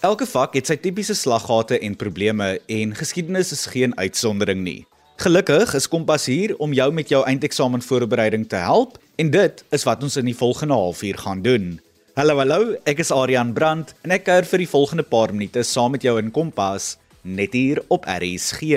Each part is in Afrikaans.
Elke vak het sy tipiese slaggate en probleme en geskiedenis is geen uitsondering nie. Gelukkig is Kompas hier om jou met jou eindeksamen voorbereiding te help en dit is wat ons in die volgende halfuur gaan doen. Hallo hallo, ek is Adrian Brandt en ek kuier vir die volgende paar minute saam met jou in Kompas net hier op RSG.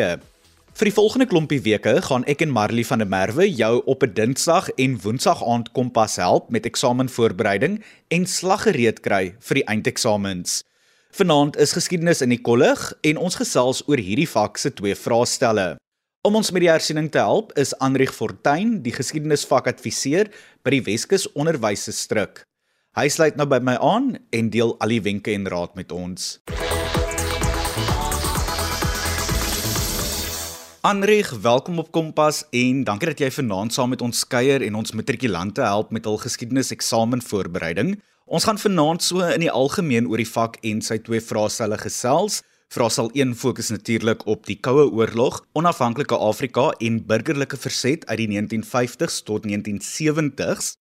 Vir die volgende klompie weke gaan ek en Marley van der Merwe jou op 'n Dinsdag en Woensdag aand Kompas help met eksamenvoorbereiding en slaggereed kry vir die eindeksamens. Vanaand is geskiedenis in die kollig en ons gesels oor hierdie vak se twee vraestelle. Om ons met die hersiening te help, is Anrich Fortuin, die geskiedenisvakadviseur by die Weskus Onderwysstrik. Hy sluit nou by my aan en deel al die wenke en raad met ons. Anrich, welkom op Kompas en dankie dat jy vanaand saam met ons kuier en ons matrikulante help met hul geskiedenis eksamenvoorbereiding. Ons gaan vanaand so in die algemeen oor die vak en sy twee vraestelle gesels. Vraestel 1 fokus natuurlik op die Koue Oorlog, onafhanklike Afrika en burgerlike verzet uit die 1950s tot 1970s.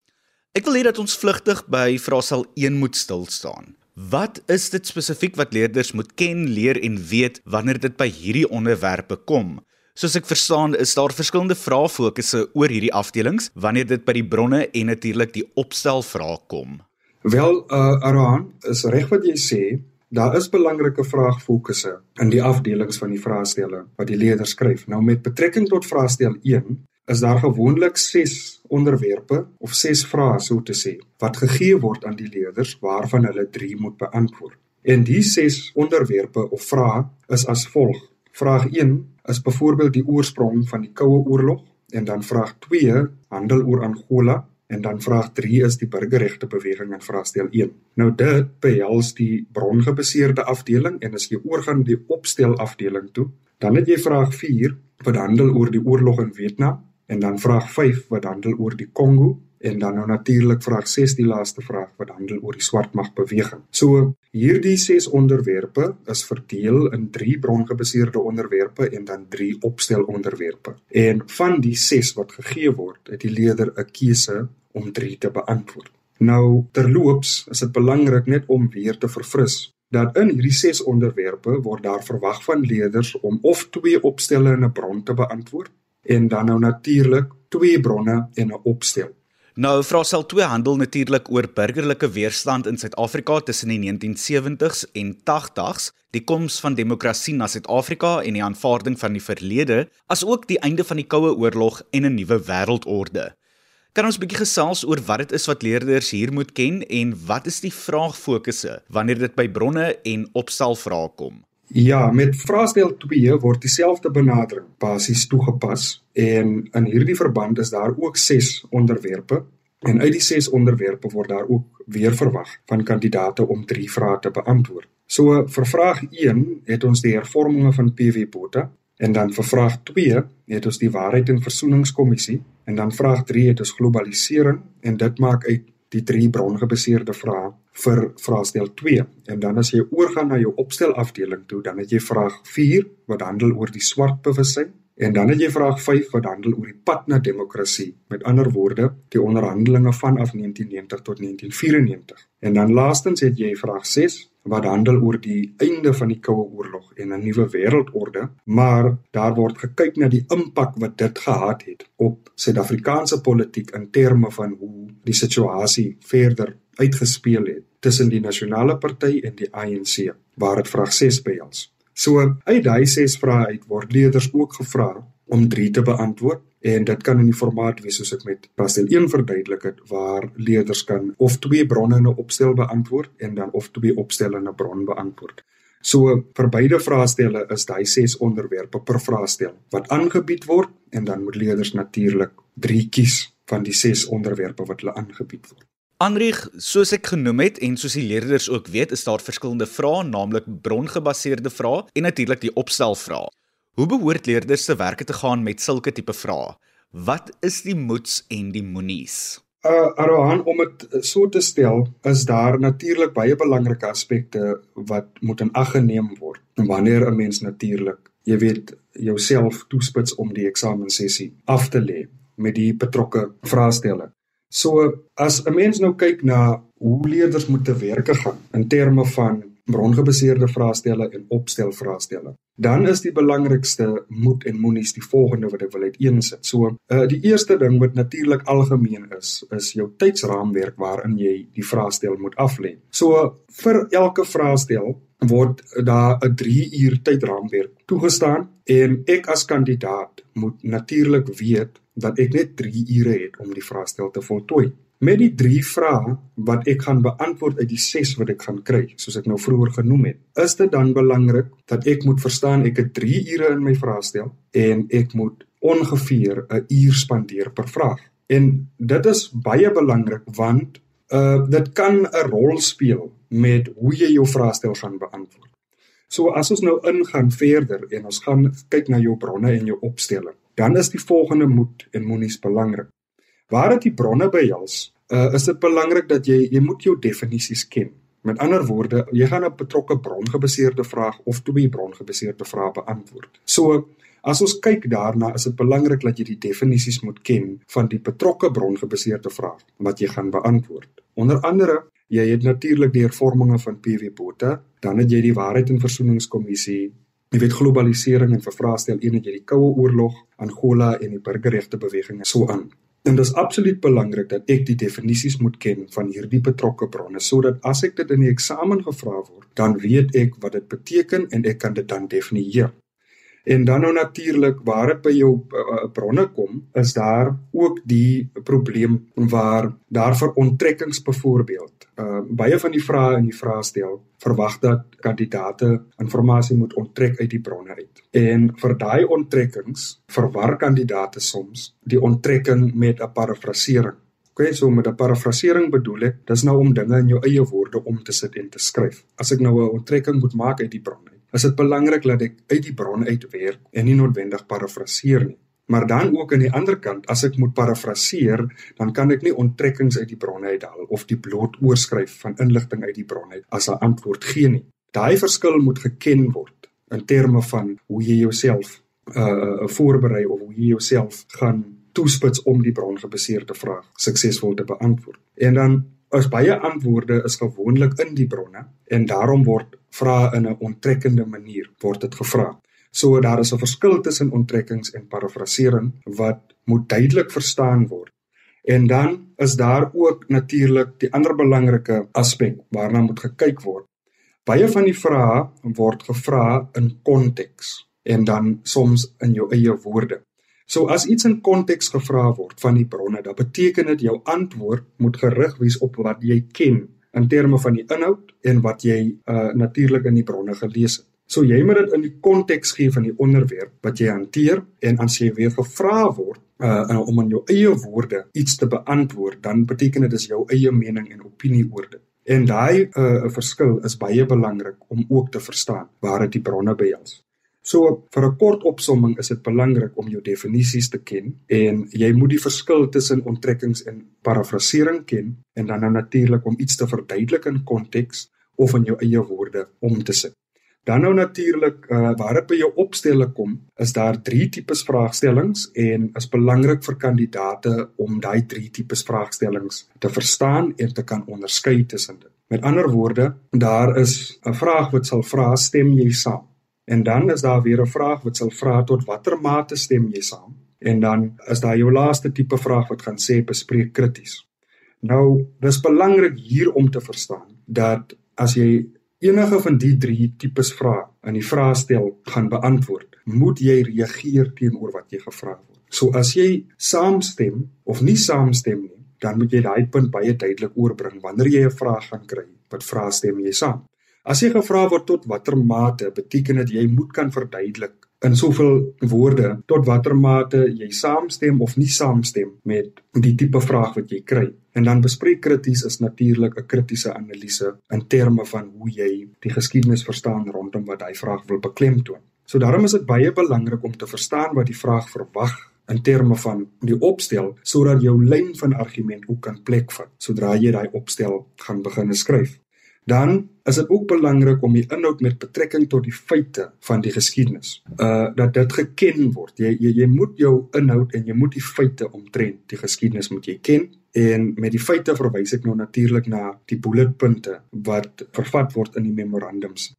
Ek wil hê dat ons vlugtig by vraestel 1 moet stil staan. Wat is dit spesifiek wat leerders moet ken, leer en weet wanneer dit by hierdie onderwerpe kom? Soos ek verstaan, is daar verskillende vraefokusse oor hierdie afdelings wanneer dit by die bronne en natuurlik die opstelvrae kom. Wel, uh Aran, is reg wat jy sê, daar is belangrike vraagfokusse in die afdelings van die vraestelle wat die leerders skryf. Nou met betrekking tot vraestel 1 is daar gewoonlik 6 onderwerpe of 6 vrae so te sê wat gegee word aan die leerders waarvan hulle 3 moet beantwoord. En die 6 onderwerpe of vrae is as volg: Vraag 1 is byvoorbeeld die oorsprong van die Koue Oorlog en dan vraag 2 handel oor Angola en dan vraag 3 is die burgerregte beweging in vraestel 1. Nou dit behels die brongebaseerde afdeling en as jy oorgaan die opstel afdeling toe, dan het jy vraag 4 wat handel oor die oorlog in Vietnam en dan vraag 5 wat handel oor die Kongo en dan nou natuurlik vraag 6 die laaste vraag wat handel oor die swartmag beweging. So hierdie 6 onderwerpe is verdeel in 3 brongebaseerde onderwerpe en dan 3 opstel onderwerpe. En van die 6 wat gegee word, het die leerder 'n keuse om 3 te beantwoord. Nou terloops is dit belangrik net om weer te verfris dat in hierdie 6 onderwerpe word daar verwag van leerders om of 2 opstelle in 'n bron te beantwoord en dan nou natuurlik 2 bronne en 'n opstel. Nou vraestel 2 handel natuurlik oor burgerlike weerstand in Suid-Afrika tussen die 1970s en 80s, die koms van demokrasie na Suid-Afrika en die aanvaarding van die verlede, asook die einde van die Koue Oorlog en 'n nuwe wêreldorde. Kan ons 'n bietjie gesels oor wat dit is wat leerders hier moet ken en wat is die vraagfokusse wanneer dit by bronne en opstelvrae kom? Ja, met vraestel 2 word dieselfde benadering basies toegepas En in hierdie verband is daar ook 6 onderwerpe en uit die 6 onderwerpe word daar ook weer verwag van kandidate om 3 vrae te beantwoord. So vir vraag 1 het ons die hervorminge van PW Botha en dan vir vraag 2 het ons die waarheid en versoeningskommissie en dan vraag 3 het ons globalisering en dit maak uit die drie brongebaseerde vrae vir vraestel 2 en dan as jy oorgaan na jou opstel afdeling toe dan het jy vraag 4 wat handel oor die swart bewussyn En dan het jy vraag 5 wat handel oor die pad na demokrasie. Met ander woorde, die onderhandelinge vanaf 1990 tot 1994. En dan laastens het jy vraag 6 wat handel oor die einde van die Koue Oorlog en 'n nuwe wêreldorde, maar daar word gekyk na die impak wat dit gehad het op Suid-Afrikaanse politiek in terme van hoe die situasie verder uitgespeel het tussen die Nasionale Party en die ANC, waar dit vraag 6 behels. So uit daai ses vrae uit word leerders ook gevra om 3 te beantwoord en dit kan in die formaat wees soos ek met pastel 1 verduidelik het waar leerders kan of twee bronne in 'n opstel beantwoord en dan of twee opstelle in 'n bron beantwoord. So vir beide vraestelle is daai ses onderwerpe per vraestel wat aangebied word en dan moet leerders natuurlik 3 kies van die ses onderwerpe wat hulle aangebied word. Anrich, soos ek genoem het en soos die leerders ook weet, is daar verskillende vrae, naamlik brongebaseerde vrae en natuurlik die opstelvrae. Hoe behoort leerders te werk te gaan met sulke tipe vrae? Wat is die moets en die moenies? Uh Arohan, om dit so te stel, is daar natuurlik baie belangrike aspekte wat moet in ag geneem word. Wanneer 'n mens natuurlik, jy weet, jouself toespits om die eksamensessie af te lê met die betrokke vraestelle. So as 'n mens nou kyk na hoe leerders moet te werk gaan in terme van brongebaseerde vraestelle en opstelvraestelle. Dan is die belangrikste moet en moenies die volgende wat ek wil uiteensit. So, uh die eerste ding wat natuurlik algemeen is, is jou tydsraamwerk waarin jy die vraestel moet aflê. So, vir elke vraestel word daar 'n 3 uur tydraamwerk toegestaan en ek as kandidaat moet natuurlik weet dat ek net 3 ure het om die vraestel te voltooi. Met die 3 vrae wat ek gaan beantwoord uit die 6 wat ek gaan kry, soos ek nou vroeër genoem het, is dit dan belangrik dat ek moet verstaan ek het 3 ure in my vraestel en ek moet ongeveer 'n uur spandeer per vraag. En dit is baie belangrik want uh dit kan 'n rol speel met hoe jy jou vraestel gaan beantwoord. So as ons nou ingaan verder en ons gaan kyk na jou bronne en jou opstelling, dan is die volgende moet en moenies belangrik. Waar dit die bronne behels, uh, is dit belangrik dat jy jy moet jou definisies ken. Met ander woorde, jy gaan 'n betrokke brongebaseerde vraag of twee brongebaseerde vrae beantwoord. So As ons kyk daarna, is dit belangrik dat jy die definisies moet ken van die betrokke brongebaseerde vraag wat jy gaan beantwoord. Onder andere Jy het natuurlik die hervorminge van PW Botha, dan het jy die Waarheid en Versoeningskommissie, jy weet globalisering en vervraestel een het jy die Koue Oorlog, Angola en die burgerregte beweging so aan. En dit is absoluut belangrik dat ek die definisies moet ken van hierdie betrokke bronne sodat as ek dit in die eksamen gevra word, dan weet ek wat dit beteken en ek kan dit dan definieer. En dan nou natuurlik waar dit by jou uh, bronne kom, is daar ook die probleem waar daar vir onttrekkings byvoorbeeld. Uh baie van die vrae in die vraestel verwag dat kandidate inligting moet onttrek uit die bronne uit. En vir daai onttrekkings verwar kandidate soms die onttrekking met 'n parafrasering. Okay, so met 'n parafrasering bedoel ek, dis nou om dinge in jou eie woorde om te sit en te skryf. As ek nou 'n onttrekking moet maak uit die bronne is dit belangrik dat ek uit die bron uitwerk en nie noodwendig parafraseer nie. Maar dan ook aan die ander kant, as ek moet parafraseer, dan kan ek nie onttrekkings uit die bron uithaal of die bloot oorskryf van inligting uit die bron uit as 'n antwoord gee nie. Daai verskil moet geken word in terme van hoe jy jouself uh voorberei of hoe jy jouself gaan toespits om die brongebaseerde vraag suksesvol te beantwoord. En dan is baie antwoorde is gewoonlik in die bronne en daarom word vrae in 'n onttrekkende manier word dit gevra. So daar is 'n verskil tussen onttrekkings en parafrasering wat moet duidelik verstaan word. En dan is daar ook natuurlik die ander belangrike aspek waarna moet gekyk word. Baie van die vrae word gevra in konteks en dan soms in jou eie woorde. So as iets in konteks gevra word van die bronne, dan beteken dit jou antwoord moet gerig wees op wat jy ken in terme van die inhoud en wat jy uh natuurlik in die bronne gelees het. So jy moet dit in die konteks gee van die onderwerp wat jy hanteer en as jy weer gevra word uh om in jou eie woorde iets te beantwoord, dan beteken dit is jou eie mening en opinie oor dit. En daai uh verskil is baie belangrik om ook te verstaan waar dit die bronne behels. So vir 'n kort opsomming is dit belangrik om jou definisies te ken en jy moet die verskil tussen onttrekkings en parafrasering ken en dan nou natuurlik om iets te verduidelik in konteks of in jou eie woorde om te sit. Dan nou natuurlik uh, waar dit by jou opstelling kom, is daar drie tipes vraagstellings en is belangrik vir kandidaate om daai drie tipes vraagstellings te verstaan en te kan onderskei tussen dit. Met ander woorde, daar is 'n vraag wat sal vra stem jy saam? En dan is daar weer 'n vraag wat sal vra tot watter mate stem jy saam? En dan is daar jou laaste tipe vraag wat gaan sê bespreek krities. Nou, dis belangrik hier om te verstaan dat as jy enige van die drie tipes vrae in die vraestel gaan beantwoord, moet jy reageer teenoor wat jy gevra word. So as jy saamstem of nie saamstem nie, dan moet jy daai punt baie duidelik oorbring wanneer jy 'n vraag gaan kry. Wat vra stem jy saam? As jy gevra word tot watter mate, beteken dit jy moet kan verduidelik in soveel woorde tot watter mate jy saamstem of nie saamstem met die tipe vraag wat jy kry. En dan bespreek krities is natuurlik 'n kritiese analise in terme van hoe jy die geskiedenis verstaan rondom wat hy vraag wil beklemtoon. So daarom is dit baie belangrik om te verstaan wat die vraag verwag in terme van die opstel sodat jou lyn van argument ook kan plek vat sodra jy daai opstel gaan begin skryf. Dan is dit ook belangrik om die inhoud met betrekking tot die feite van die geskiedenis uh dat dit geken word. Jy jy jy moet jou inhoud en jy moet die feite omtrent die geskiedenis moet jy ken en met die feite verwys ek nou natuurlik na die bulletpunte wat vervat word in die memorandums.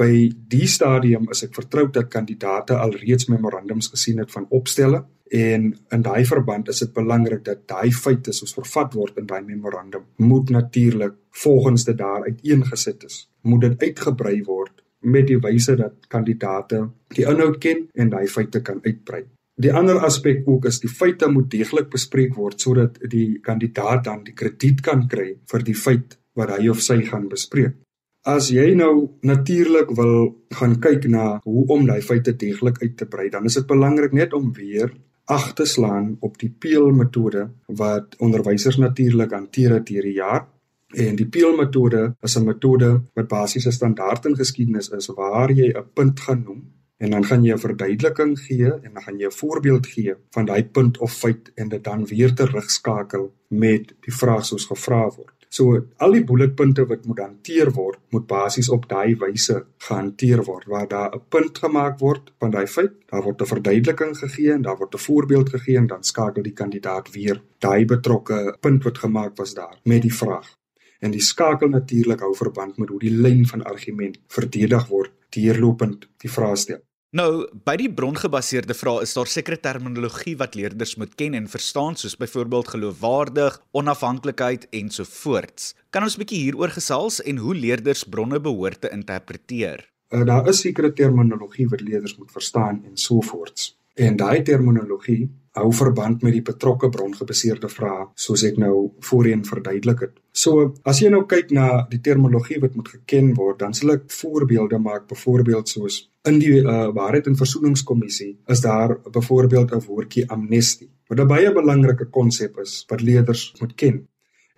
By die stadium is ek vertroud dat kandidate alreeds memorandums gesien het van opstelle En in daai verband is dit belangrik dat daai feite soos vervat word in daai memorandum moet natuurlik volgens dit daar uiteengesit is. Moet dit uitgebrei word met die wyse dat kandidate die inhoud ken en daai feite kan uitbrei. Die ander aspek ook is die feite moet deeglik bespreek word sodat die kandidaat dan die krediet kan kry vir die feit wat hy of sy gaan bespreek. As jy nou natuurlik wil gaan kyk na hoe om daai feite deeglik uit te brei, dan is dit belangrik net om weer ag te slaan op die peelmetode wat onderwysers natuurlik hanteer het hierdie jaar. En die peelmetode is 'n metode wat basies 'n standaard in geskiedenis is waar jy 'n punt gaan noem en dan gaan jy 'n verduideliking gee en dan gaan jy 'n voorbeeld gee van daai punt of feit en dit dan weer terugskakel met die vraag soos gevra word. So al die bulletpunte wat moet hanteer word, moet basies op daai wyse gehanteer word waar daar 'n punt gemaak word van daai feit, daar word 'n verduideliking gegee en daar word 'n voorbeeld gegee en dan skakel die kandidaat weer daai betrokke punt wat gemaak was daar met die vraag. En die skakel natuurlik hou verband met hoe die lyn van argument verdedig word deurlopend die vraestel. Nou, by die brongebaseerde vrae is daar sekere terminologie wat leerders moet ken en verstaan, soos byvoorbeeld geloofwaardig, onafhanklikheid en so voorts. Kan ons 'n bietjie hieroor gesels en hoe leerders bronne behoort te interpreteer? Uh, daar is sekere terminologie wat leerders moet verstaan en so voorts. En daai terminologie hou verband met die betrokke brongebaseerde vrae, soos ek nou voorheen verduidelik het. So, as jy nou kyk na die terminologie wat moet geken word, dan sal ek voorbeelde maak, byvoorbeeld soos in die uh, waarheid en versoeningskommissie is daar byvoorbeeld 'n woordjie amnestie wat 'n baie belangrike konsep is wat leerders moet ken.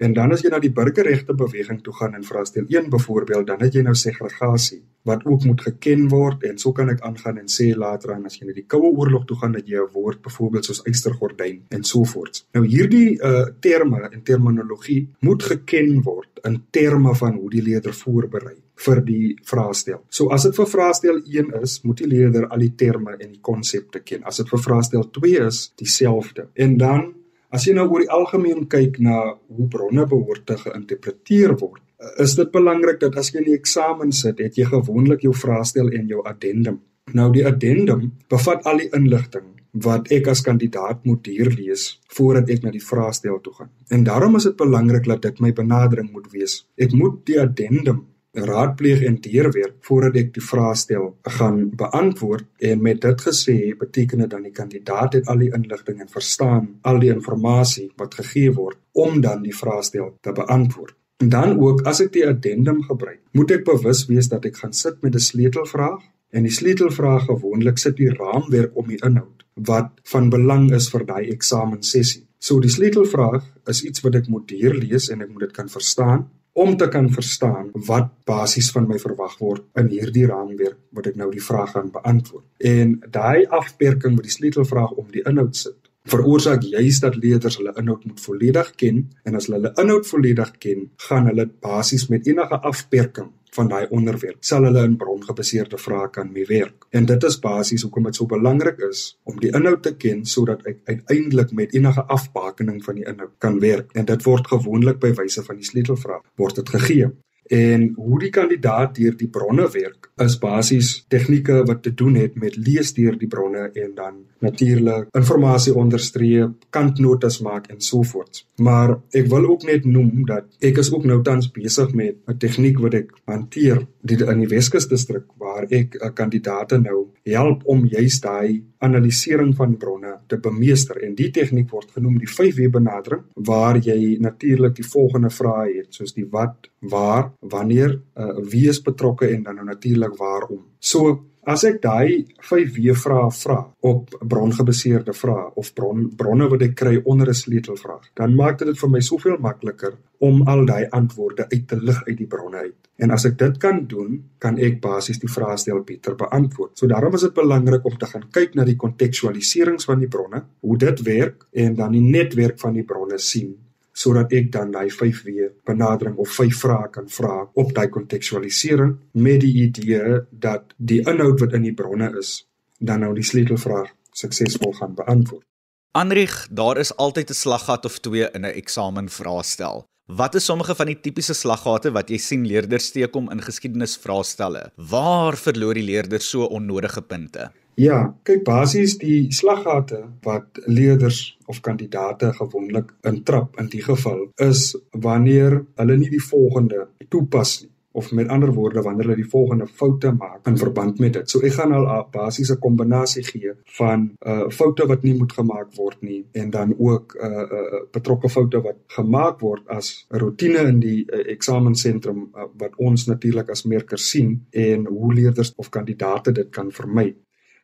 En dan as jy na die burgerregte beweging toe gaan en vraestel 1 byvoorbeeld, dan het jy nou segregasie wat ook moet geken word en so kan ek aangaan en sê later aan as jy na die koue oorlog toe gaan dat jy 'n woord byvoorbeeld soos eystergordyn en so voort. Nou hierdie uh terme en terminologie moet geken word in terme van hoe die leerder voorberei vir die vraestel. So as dit vir vraestel 1 is, moet die leerder al die terme en die konsepte ken. As dit vir vraestel 2 is, dieselfde. En dan as jy nou oor die algemeen kyk na hoe bronne behoort te geïnterpreteer word, is dit belangrik dat as jy in die eksamen sit, het jy gewoonlik jou vraestel en jou addendum. Nou die addendum bevat al die inligting wat ek as kandidaat moet deurlees voordat ek na die vraestel toe gaan. En daarom is dit belangrik dat dit my benadering moet wees. Ek moet die addendum raadpleeg en deurwerk voordat ek die vraestel gaan beantwoord en met dit gesê beteken dit dan die kandidaat het al die inligting en verstaan al die inligting wat gegee word om dan die vraestel te beantwoord. En dan ook as ek die addendum gebruik, moet ek bewus wees dat ek gaan sit met 'n sleutelvraag en die sleutelvraag gewoonlik sit die raamwerk om die inhoud wat van belang is vir daai eksamensessie. So die sleutelvraag is iets wat ek moet deurlees en ek moet dit kan verstaan om te kan verstaan wat basies van my verwag word in hierdie raamwerk wat ek nou die vraag gaan beantwoord. En daai afperking met die sleutelvraag om die inhoud sit veroorsaak juis dat leerders hulle inhoud moet volledig ken en as hulle hulle inhoud volledig ken, gaan hulle basies met enige afperking van daai onderwerp sal hulle in brongebaseerde vrae kan mee werk. En dit is basies hoekom dit so belangrik is om die inhoud te ken sodat ek uiteindelik met enige afbakening van die inhoud kan werk. En dit word gewoonlik by wyse van die sleutelvraag word dit gegee. En hoe die kandidaat deur die bronne werk is basies tegnieke wat te doen het met lees deur die bronne en dan natuurlik inligting onderstreep, kantnotas maak en so voort. Maar ek wil ook net noem dat ek is ook nou tans besig met 'n tegniek wat ek hanteer in die Weskus distrik waar ek 'n kandidaat nou help om juis daai analisering van bronne te bemeester en die tegniek word genoem die 5W benadering waar jy natuurlik die volgende vrae het soos die wat, waar, wanneer, uh, wie is betrokke en dan nou natuurlik waarom. So As ek daai 5 W vrae vra op brongebaseerde vrae of bron bronne wat ek kry onder 'n sleutelvraag, dan maak dit dit vir my soveel makliker om al daai antwoorde uit te lig uit die bronne uit. En as ek dit kan doen, kan ek basies die vraestel beter beantwoord. So daarom is dit belangrik om te gaan kyk na die kontekstualiserings van die bronne, hoe dit werk en dan die netwerk van die bronne sien sodat ek dan daai 5W benadering of 5 vrae kan vra op daai kontekstualisering met die idee dat die inhoud wat in die bronne is dan nou die sleutelvraag suksesvol gaan beantwoord. Anrich, daar is altyd 'n slaggat of twee in 'n eksamenvraestel. Wat is sommige van die tipiese slaggate wat jy sien leerders teekom in geskiedenisvraestelle? Waar verloor die leerders so onnodige punte? Ja, kyk basies die slaggate wat leerders of kandidate gewoonlik intrap in die geval is wanneer hulle nie die volgende toepas nie of met ander woorde wanneer hulle die volgende foute maak in verband met dit. So ek gaan al 'n basiese kombinasie gee van uh foute wat nie moet gemaak word nie en dan ook uh uh betrokke foute wat gemaak word as 'n rotine in die uh, eksamensentrum uh, wat ons natuurlik as merkers sien en hoe leerders of kandidate dit kan vermy.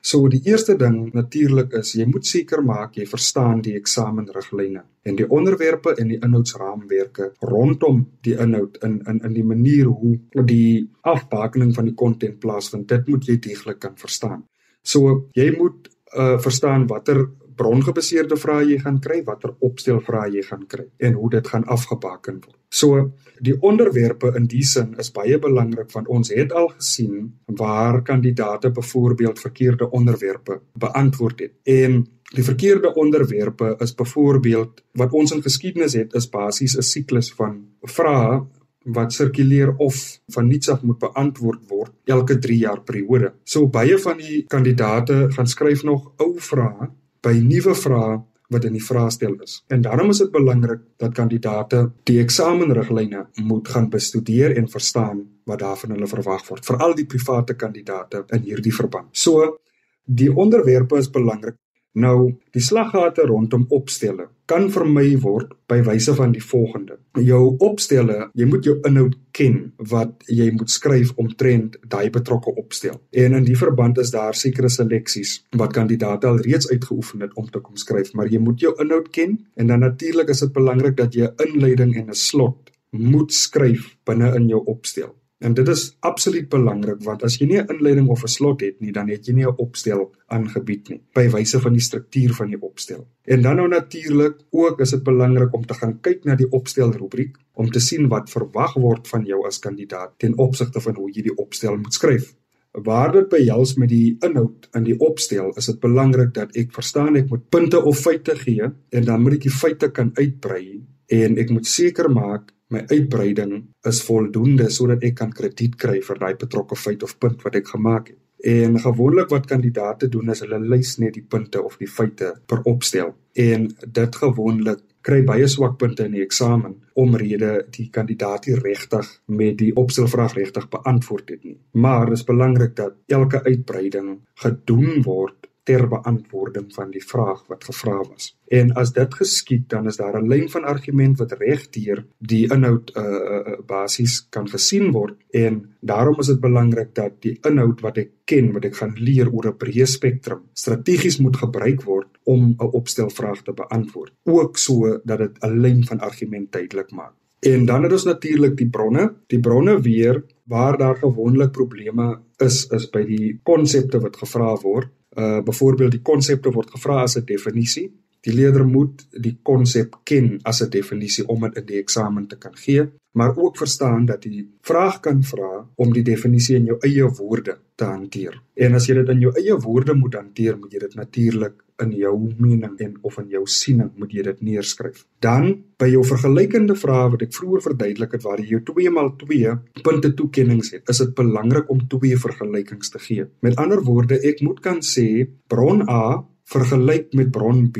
So die eerste ding natuurlik is jy moet seker maak jy verstaan die eksamenriglyne en die onderwerpe en die inhoudsraamwerke rondom die inhoud in in in die manier hoe die afbakening van die konten plaasvind. Dit moet jy deeglik kan verstaan. So jy moet uh verstaan watter brongebaseerde vrae jy gaan kry, watter opstel vrae jy gaan kry en hoe dit gaan afgebaken word. So die onderwerpe in die sin is baie belangrik want ons het al gesien waar kandidate byvoorbeeld verkeerde onderwerpe beantwoord het. En die verkeerde onderwerpe is byvoorbeeld wat ons in geskiedenis het is basies 'n siklus van vrae wat sirkuleer of van niets af moet beantwoord word elke 3 jaar periode. So baie van die kandidate gaan skryf nog ou vrae by nuwe vrae wat in die vraestel is. En daarom is dit belangrik dat kandidate die eksamenriglyne moet gaan bestudeer en verstaan wat daarvan hulle verwag word, veral die private kandidate in hierdie verband. So die onderwerpe is belangrik Nou, die slaggate rondom opstelle kan vermy word by wyse van die volgende. Jou opstelle, jy moet jou inhoud ken wat jy moet skryf omtrent daai betrokke opstel. En in die verband is daar sekere seleksies wat kandidaate al reeds uitgeoefen het om te kom skryf, maar jy moet jou inhoud ken en dan natuurlik is dit belangrik dat jy 'n inleiding en 'n slot moet skryf binne in jou opstel. En dit is absoluut belangrik want as jy nie 'n inleiding of 'n slot het nie, dan het jy nie 'n opstel aangebied nie by wyse van die struktuur van die opstel. En dan nou natuurlik ook is dit belangrik om te gaan kyk na die opstel rubriek om te sien wat verwag word van jou as kandidaat ten opsigte van hoe jy die opstel moet skryf. Waar dit behels met die inhoud in die opstel, is dit belangrik dat ek verstaan ek moet punte of feite gee en dan moet ek die feite kan uitbrei en ek moet seker maak my uitbreiding is voldoende sodat ek kan krediet kry vir daai betrokke feit of punt wat ek gemaak het. En gewoonlik wat kandidaate doen is hulle lys net die punte of die feite per opstel en dit gewoonlik kry baie swak punte in die eksamen omrede die kandidaat nie regtig met die opstelvraag regtig beantwoord het nie. Maar dit is belangrik dat elke uitbreiding gedoen word ter beantwoording van die vraag wat gevra was. En as dit geskied, dan is daar 'n lyn van argument wat regdeur die inhoud uh, uh basies kan gesien word en daarom is dit belangrik dat die inhoud wat ek ken, wat ek gaan leer oor 'n breë spektrum, strategies moet gebruik word om 'n opstelvraag te beantwoord, ook so dat dit 'n lyn van argument duidelik maak. En dan het ons natuurlik die bronne. Die bronne weer waar daar gewoonlik probleme is is by die konsepte wat gevra word uh byvoorbeeld die konsepte word gevra as 'n definisie. Die leerder moet die konsep ken as 'n definisie om dit in die eksamen te kan gee, maar ook verstaan dat jy vraag kan vra om die definisie in jou eie woorde te hanteer. En as jy dit in jou eie woorde moet hanteer, moet jy dit natuurlik in jou mening en of in jou siening moet jy dit neerskryf. Dan by jou vergelykende vrae wat ek vroeër verduidelik het waar jy jou 2x2 punte toekenninge het, is dit belangrik om twee vergelykings te gee. Met ander woorde, ek moet kan sê bron A vergelyk met bron B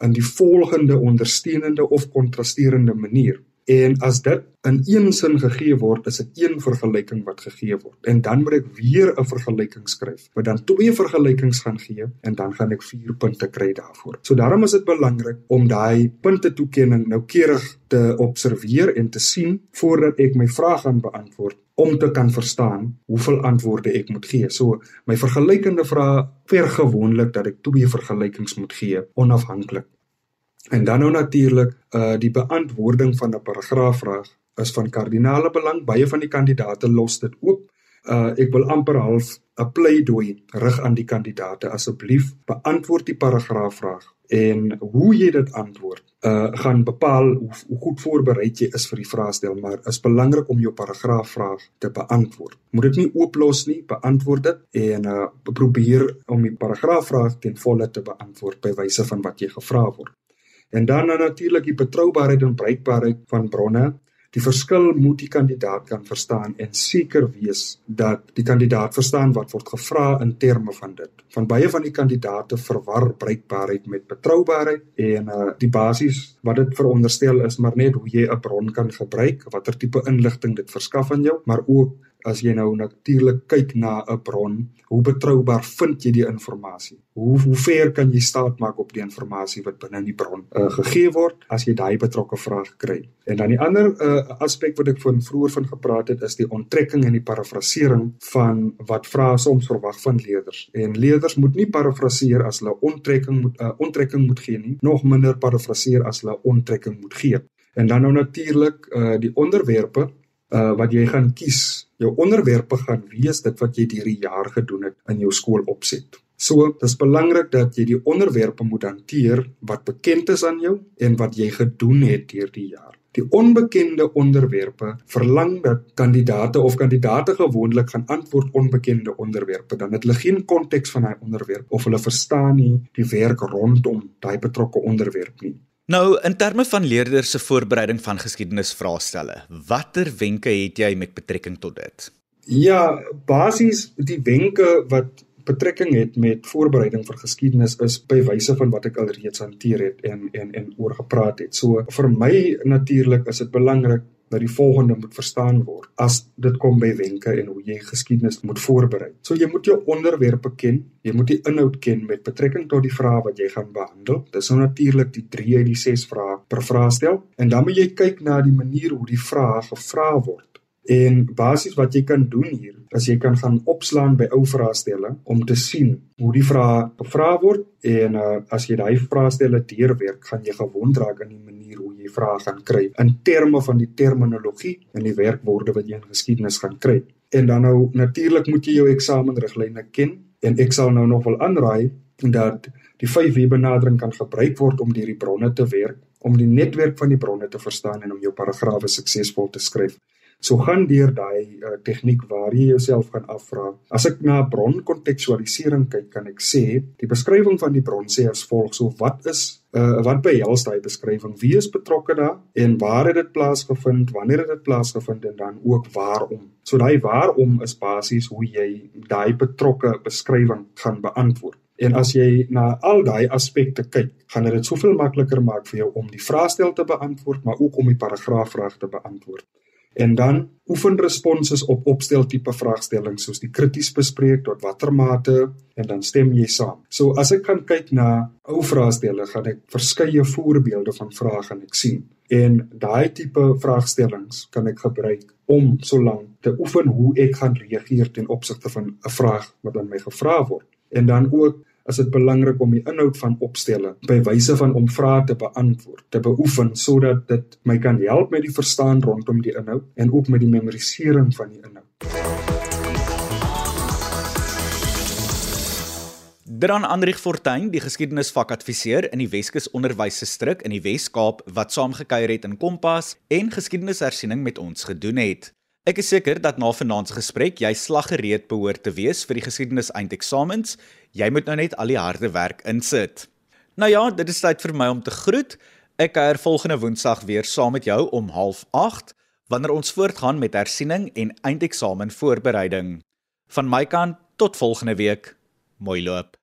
in die volgende ondersteunende of kontrasterende manier. En as dit in een sin gegee word, is dit een vergelyking wat gegee word. En dan moet ek weer 'n vergelyking skryf, wat dan twee vergelykings gaan gee en dan gaan ek 4 punte kry daarvoor. So daarom is dit belangrik om daai punte toekenning noukeurig te observeer en te sien voordat ek my vraag gaan beantwoord om te kan verstaan hoeveel antwoorde ek moet gee. So my vergelykende vrae verg gewoonlik dat ek twee vergelykings moet gee onafhanklik. En dan nou natuurlik uh die beantwoording van 'n paragraafvraag is van kardinale belang. Baie van die kandidate los dit oop. Uh ek wil amper half 'n pleidooi rig aan die kandidate asseblief beantwoord die paragraafvraag en hoe jy dit antwoord uh gaan bepaal hoe, hoe goed voorberei jy is vir die vraestel, maar is belangrik om jou paragraafvraag te beantwoord. Moet dit nie ooplos nie, beantwoord dit en uh probeer om die paragraafvraag ten volle te beantwoord by wyse van wat jy gevra word. En dan nou natuurlik die betroubaarheid en bruikbaarheid van bronne. Die verskil moet die kandidaat kan verstaan en seker wees dat die kandidaat verstaan wat word gevra in terme van dit. Van baie van die kandidate verwar bruikbaarheid met betroubaarheid en uh die basies wat dit veronderstel is maar net hoe jy 'n bron kan gebruik, watter tipe inligting dit verskaf aan jou, maar ook as jy nou natuurlik kyk na 'n bron, hoe betroubaar vind jy die inligting? Hoe hoe ver kan jy staat maak op die inligting wat binne in die bron uh, gegee word as jy daai betrokke vraag kry? En dan die ander uh, aspek wat ek van vroeër van gepraat het is die onttrekking en die parafrasering van wat vrae soms verwag van leerders. En leerders moet nie parafraseer as hulle onttrekking moet uh, onttrekking moet gee nie, nog minder parafraseer as hulle onttrekking moet gee. En dan nou natuurlik uh, die onderwerpe uh wat jy gaan kies. Jou onderwerpe gaan wees dit wat jy deur die jaar gedoen het in jou skoolopset. So, dit is belangrik dat jy die onderwerpe moet hanteer wat bekend is aan jou en wat jy gedoen het deur die jaar. Die onbekende onderwerpe verlang dat kandidate of kandidate gewoonlik gaan antwoord onbekende onderwerpe dan het hulle geen konteks van daai onderwerp of hulle verstaan nie die werk rondom daai betrokke onderwerp nie. Nou, in terme van leerders se voorbereiding van geskiedenisvraestelle, watter wenke het jy met betrekking tot dit? Ja, basies die wenke wat betrekking het met voorbereiding vir geskiedenis is by wyse van wat ek alreeds hanteer het en en en oor gepraat het. So vir my natuurlik is dit belangrik dat die volgende moet verstaan word as dit kom by wenke en hoe jy geskiedenis moet voorberei. So jy moet jou onderwerpe ken, jy moet die inhoud ken met betrekking tot die vrae wat jy gaan behandel. Dis nou natuurlik die 3 uit die 6 vrae per vraestel en dan moet jy kyk na die manier hoe die vrae gevra word. En basies wat jy kan doen hier, is jy kan gaan opslaan by ou vraestelle om te sien hoe die vrae gevra word en uh, as jy daai vraestelle deurwerk, gaan jy gewond raak aan die manier jy vrae gaan kry in terme van die terminologie en die werkwoorde wat jy in geskiedenis gaan kry. En dan nou natuurlik moet jy jou eksamenriglyne ken en ek sal nou nog wil aanraai dat die 5W benadering kan gebruik word om deur die bronne te werk, om die netwerk van die bronne te verstaan en om jou paragrawe suksesvol te skryf. So gaan deur daai uh, tegniek waar jy jouself gaan afvra. As ek na bronkontekstualisering kyk, kan ek sê die beskrywing van die bron sê as volg: so wat is uh, wat behels daai beskrywing? Wie is betrokke daar en waar het dit plaasgevind? Wanneer het dit plaasgevind en dan ook waarom? So daai waarom is basies hoe jy daai betrokke beskrywing gaan beantwoord. En as jy na al daai aspekte kyk, gaan dit soveel makliker maak vir jou om die vraestel te beantwoord, maar ook om die paragraafvraag te beantwoord. En dan oefen responses op opsteltipe vraagstellings soos die krities bespreek tot watter mate en dan stem jy saam. So as ek kan kyk na ou vraagstelle, gaan ek verskeie voorbeelde van vrae gaan ek sien. En daai tipe vraagstellings kan ek gebruik om solank te oefen hoe ek gaan reageer ten opsigte van 'n vraag wat aan my gevra word. En dan ook is dit belangrik om die inhoud van opstelle by wyse van om vrae te beantwoord, te beoefen sodat dit my kan help met die verstaan rondom die inhoud en ook met die memorisering van die inhoud. Dran Andrieg Fortuin, die geskiedenisvakadviseur in die Weskus Onderwysdistrik in die Wes-Kaap wat saamgekuier het in Kompas en geskiedenishersiening met ons gedoen het. Ek is seker dat na vanaand se gesprek jy slaggereed behoort te wees vir die geskiedenis eindeksamens. Jy moet nou net al die harde werk insit. Nou ja, dit is tyd vir my om te groet. Ek kuier volgende Woensdag weer saam met jou om 08:30 wanneer ons voortgaan met hersiening en eindeksamen voorbereiding. Van my kant tot volgende week. Mooi loop.